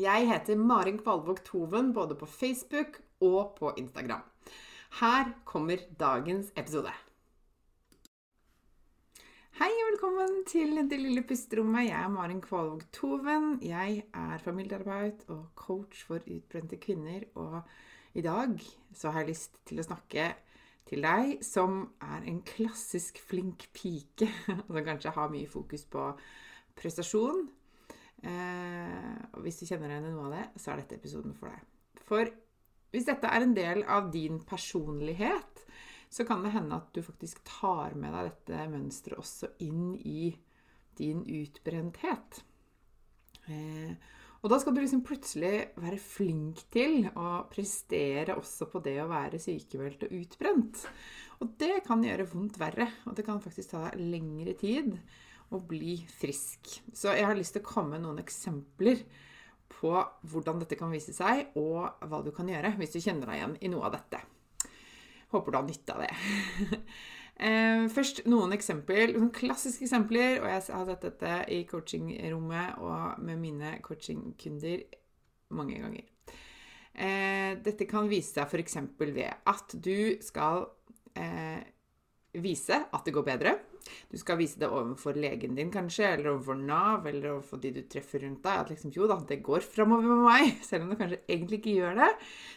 Jeg heter Marin Kvalvåg Toven både på Facebook og på Instagram. Her kommer dagens episode. Hei og velkommen til Det lille pusterommet. Jeg er Marin Kvalvåg Toven. Jeg er familieterapeut og coach for utbrente kvinner. Og i dag så har jeg lyst til å snakke til deg som er en klassisk flink pike, og som kanskje har mye fokus på prestasjon Eh, og hvis du kjenner deg igjen i noe av det, så er dette episoden for deg. For hvis dette er en del av din personlighet, så kan det hende at du faktisk tar med deg dette mønsteret også inn i din utbrenthet. Eh, og da skal du liksom plutselig være flink til å prestere også på det å være sykemeldt og utbrent. Og det kan gjøre vondt verre, og det kan faktisk ta deg lengre tid å bli frisk. Så jeg har lyst til å komme med noen eksempler på hvordan dette kan vise seg, og hva du kan gjøre hvis du kjenner deg igjen i noe av dette. Håper du har nytte av det. Eh, først noen eksempler, noen klassiske eksempler, og jeg har sett dette i coachingrommet og med mine coachingkunder mange ganger. Eh, dette kan vise seg f.eks. ved at du skal eh, vise at det går bedre. Du skal vise det overfor legen din, kanskje, eller overfor Nav, eller overfor de du treffer rundt deg. At liksom, jo da, det går framover med meg, selv om det kanskje egentlig ikke gjør det.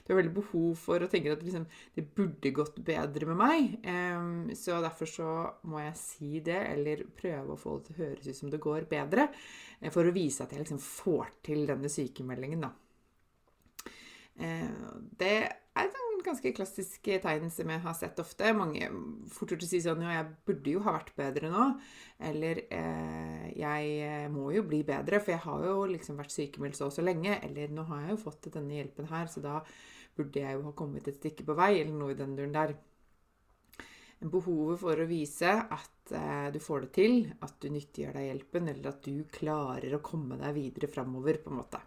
Du har veldig behov for å tenke at liksom, det burde gått bedre med meg. Um, så derfor så må jeg si det, eller prøve å få det til å høres ut som det går bedre, eh, for å vise at jeg liksom får til denne sykemeldingen, da. Uh, det et ganske klassiske tegn som jeg har sett ofte. Mange fort gjort å si sånn Ja, jeg burde jo ha vært bedre nå. Eller eh, jeg eh, må jo bli bedre, for jeg har jo liksom vært sykemeldt så og så lenge. Eller nå har jeg jo fått denne hjelpen her, så da burde jeg jo ha kommet et stykke på vei. Eller noe i den duren der. Behovet for å vise at eh, du får det til, at du nyttiggjør deg hjelpen, eller at du klarer å komme deg videre framover, på en måte.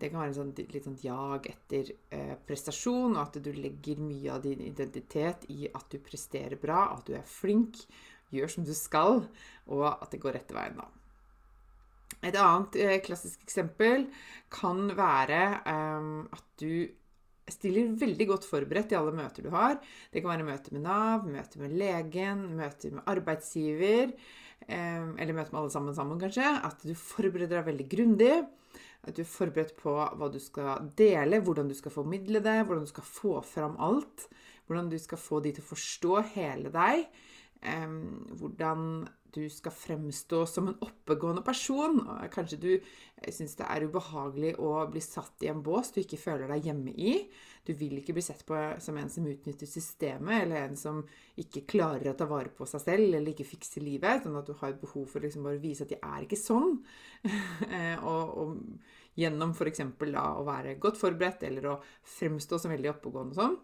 Det kan være en sånn, litt sånn jag etter eh, prestasjon, og at du legger mye av din identitet i at du presterer bra, at du er flink, gjør som du skal, og at det går rette veien, da. Et annet eh, klassisk eksempel kan være eh, at du stiller veldig godt forberedt i alle møter du har. Det kan være møter med Nav, møter med legen, møter med arbeidsgiver, eh, eller møter med alle sammen sammen, kanskje. At du forbereder deg veldig grundig. At du er forberedt på hva du skal dele, hvordan du skal formidle det, hvordan du skal få fram alt. Hvordan du skal få de til å forstå hele deg. Um, hvordan du skal fremstå som en oppegående person. Kanskje du syns det er ubehagelig å bli satt i en bås du ikke føler deg hjemme i. Du vil ikke bli sett på som en som utnytter systemet, eller en som ikke klarer å ta vare på seg selv, eller ikke fikser livet. Sånn at du har et behov for liksom å vise at de er ikke sånn. Eh, og, og gjennom f.eks. å være godt forberedt, eller å fremstå som veldig oppegående og sånn.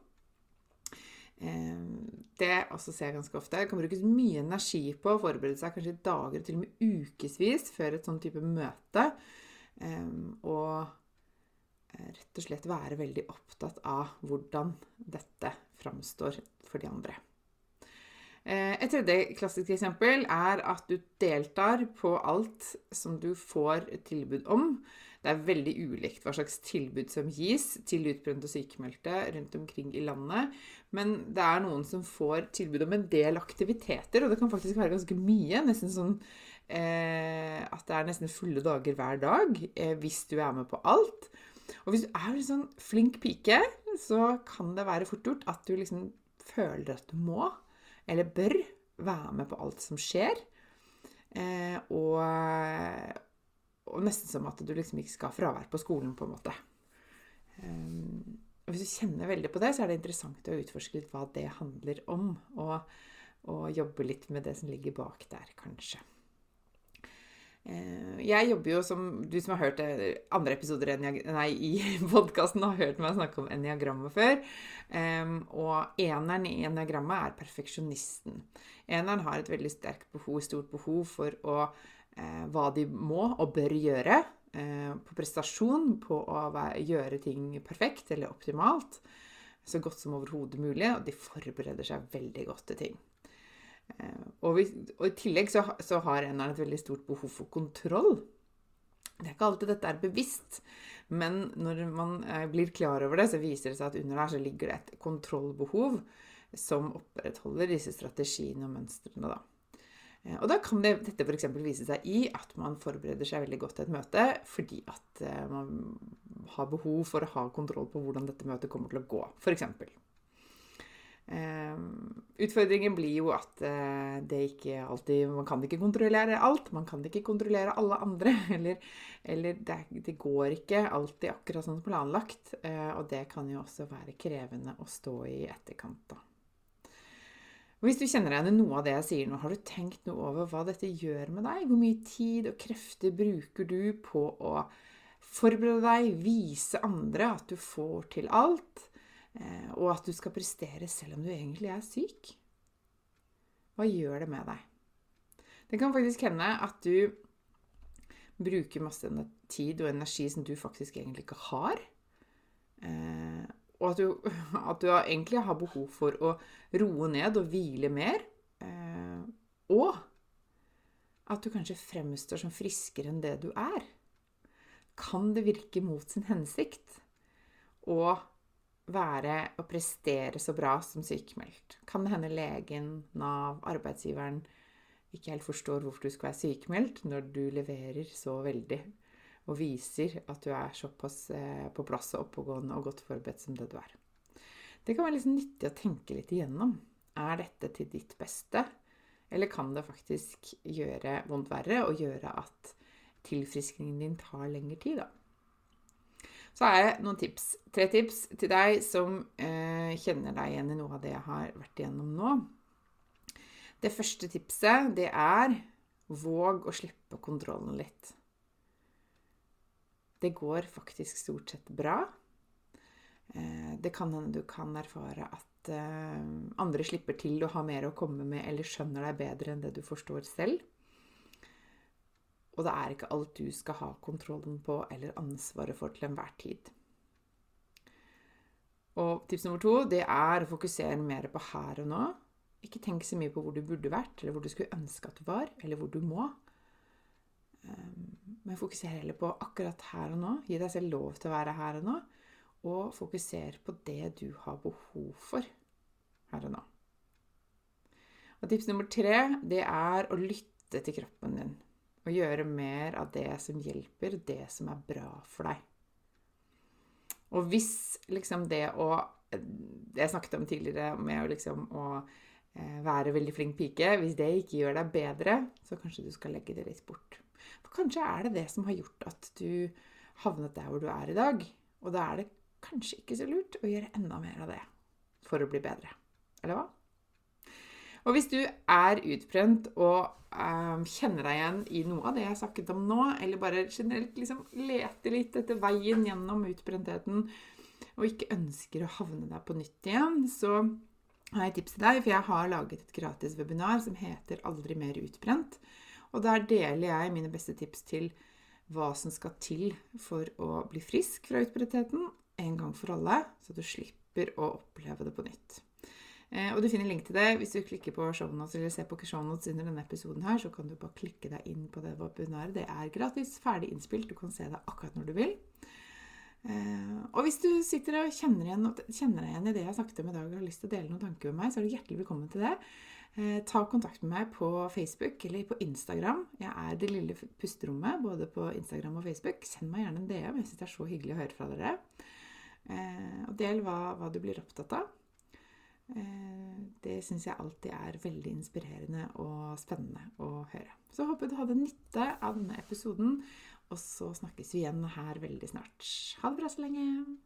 Ehm, det også ser jeg ganske ofte. Det kan brukes mye energi på å forberede seg kanskje dager, og til og med ukevis før et sånn type møte. Ehm, og eh, rett og slett være veldig opptatt av hvordan dette framstår for de andre. Eh, et tredje klassisk eksempel er at du deltar på alt som du får tilbud om. Det er veldig ulikt hva slags tilbud som gis til utbrente og sykemeldte rundt omkring i landet. Men det er noen som får tilbud om en del aktiviteter, og det kan faktisk være ganske mye. Nesten sånn eh, at det er nesten fulle dager hver dag eh, hvis du er med på alt. Og hvis du er en sånn flink pike, så kan det være fort gjort at du liksom føler at du må eller bør, være med på alt som skjer. Eh, og, nesten som at du liksom ikke skal ha fravær på skolen, på en måte. Um, hvis du kjenner veldig på det, så er det interessant å utforske litt hva det handler om. Og, og jobbe litt med det som ligger bak der, kanskje. Eh, jeg jobber jo som Du som har hørt andre episoder nei, i podkasten, har hørt meg snakke om eniagrammet før. Og eneren i eniagrammet er perfeksjonisten. Eneren har et veldig sterkt behov, stort behov for å, eh, hva de må og bør gjøre. Eh, på prestasjon, på å gjøre ting perfekt eller optimalt. Så godt som overhodet mulig. Og de forbereder seg veldig godt til ting. Eh, og, vi, og, i tillegg så, så har NR et veldig stort behov for kontroll. Det er ikke alltid dette er bevisst, men når man eh, blir klar over det, så viser det seg at under der så ligger det et kontrollbehov som opprettholder disse strategiene og mønstrene. da. Eh, og da kan det, dette f.eks. vise seg i at man forbereder seg veldig godt til et møte fordi at man har behov for å ha kontroll på hvordan dette møtet kommer til å gå, f.eks. Ehm, utfordringen blir jo at eh, det ikke alltid Man kan ikke kontrollere alt. Man kan ikke kontrollere alle andre. Eller, eller det, det, går ikke alltid akkurat sånn planlagt. Eh, og det kan jo også være krevende å stå i etterkant. Og hvis du kjenner deg igjen i noe av det jeg sier nå, har du tenkt noe over hva dette gjør med deg? Hvor mye tid og krefter bruker du på å forberede deg, vise andre at du får til alt? Eh, og at du skal prestere selv om du egentlig er syk. Hva gjør det med deg? Det kan faktisk hende at du bruker masse tid og energi som du faktisk egentlig ikke har. Og at du, at du egentlig har behov for å roe ned og hvile mer. Eh, og at du kanskje fremstår som friskere enn det du er. Kan det virke mot sin hensikt? å være og prestere så bra som sykemeldt. Kan det hende legen, Nav, arbeidsgiveren ikke helt forstår hvorfor du skal være sykemeldt når du leverer så veldig og viser at du er såpass eh, på plass og oppegående og godt forberedt som det du er. Det kan være liksom nyttig å tenke litt igjennom. Er dette til ditt beste, eller kan det faktisk gjøre vondt verre og gjøre at tilfriskningen din tar lengre tid, da? Så har jeg noen tips. Tre tips til deg som eh, kjenner deg igjen i noe av det jeg har vært igjennom nå. Det første tipset, det er våg å slippe kontrollen litt. Det går faktisk stort sett bra. Eh, det kan hende du kan erfare at eh, andre slipper til å ha mer å komme med eller skjønner deg bedre enn det du forstår selv. Og det er ikke alt du skal ha kontrollen på eller ansvaret for til enhver tid. Og tips nummer to det er å fokusere mer på her og nå. Ikke tenk så mye på hvor du burde vært, eller hvor du skulle ønske at du var, eller hvor du må. Men fokuser heller på akkurat her og nå. Gi deg selv lov til å være her og nå. Og fokuser på det du har behov for her og nå. Og tips nummer tre det er å lytte til kroppen din. Og gjøre mer av det som hjelper, det som er bra for deg. Og hvis liksom det å Det jeg snakket om tidligere, med liksom å eh, være veldig flink pike Hvis det ikke gjør deg bedre, så kanskje du skal legge det litt bort. Kanskje er det det som har gjort at du havnet der hvor du er i dag. Og da er det kanskje ikke så lurt å gjøre enda mer av det for å bli bedre. Eller hva? Og hvis du er utbrent og um, kjenner deg igjen i noe av det jeg har snakket om nå, eller bare generelt liksom leter litt etter veien gjennom utbrentheten, og ikke ønsker å havne der på nytt igjen, så har jeg et tips til deg, for jeg har laget et gratis webinar som heter 'Aldri mer utbrent'. Og der deler jeg mine beste tips til hva som skal til for å bli frisk fra utbrettheten en gang for alle, så du slipper å oppleve det på nytt. Eh, og du finner link til det hvis du klikker på shownotes eller ser på shownotes under denne episoden her, så kan du bare klikke deg inn på det webinaret. Det er gratis, ferdig innspilt. Du kan se det akkurat når du vil. Eh, og hvis du sitter og kjenner, igjen, kjenner deg igjen i det jeg snakket om i dag og har lyst til å dele noen tanker med meg, så er du hjertelig velkommen til det. Eh, ta kontakt med meg på Facebook eller på Instagram. Jeg er Det lille pusterommet både på Instagram og Facebook. Send meg gjerne en DM. Jeg syns det er så hyggelig å høre fra dere. Og del hva, hva du blir opptatt av. Eh, det syns jeg alltid er veldig inspirerende og spennende å høre. Så håper du hadde nytte av denne episoden, og så snakkes vi igjen her veldig snart. Ha det bra så lenge!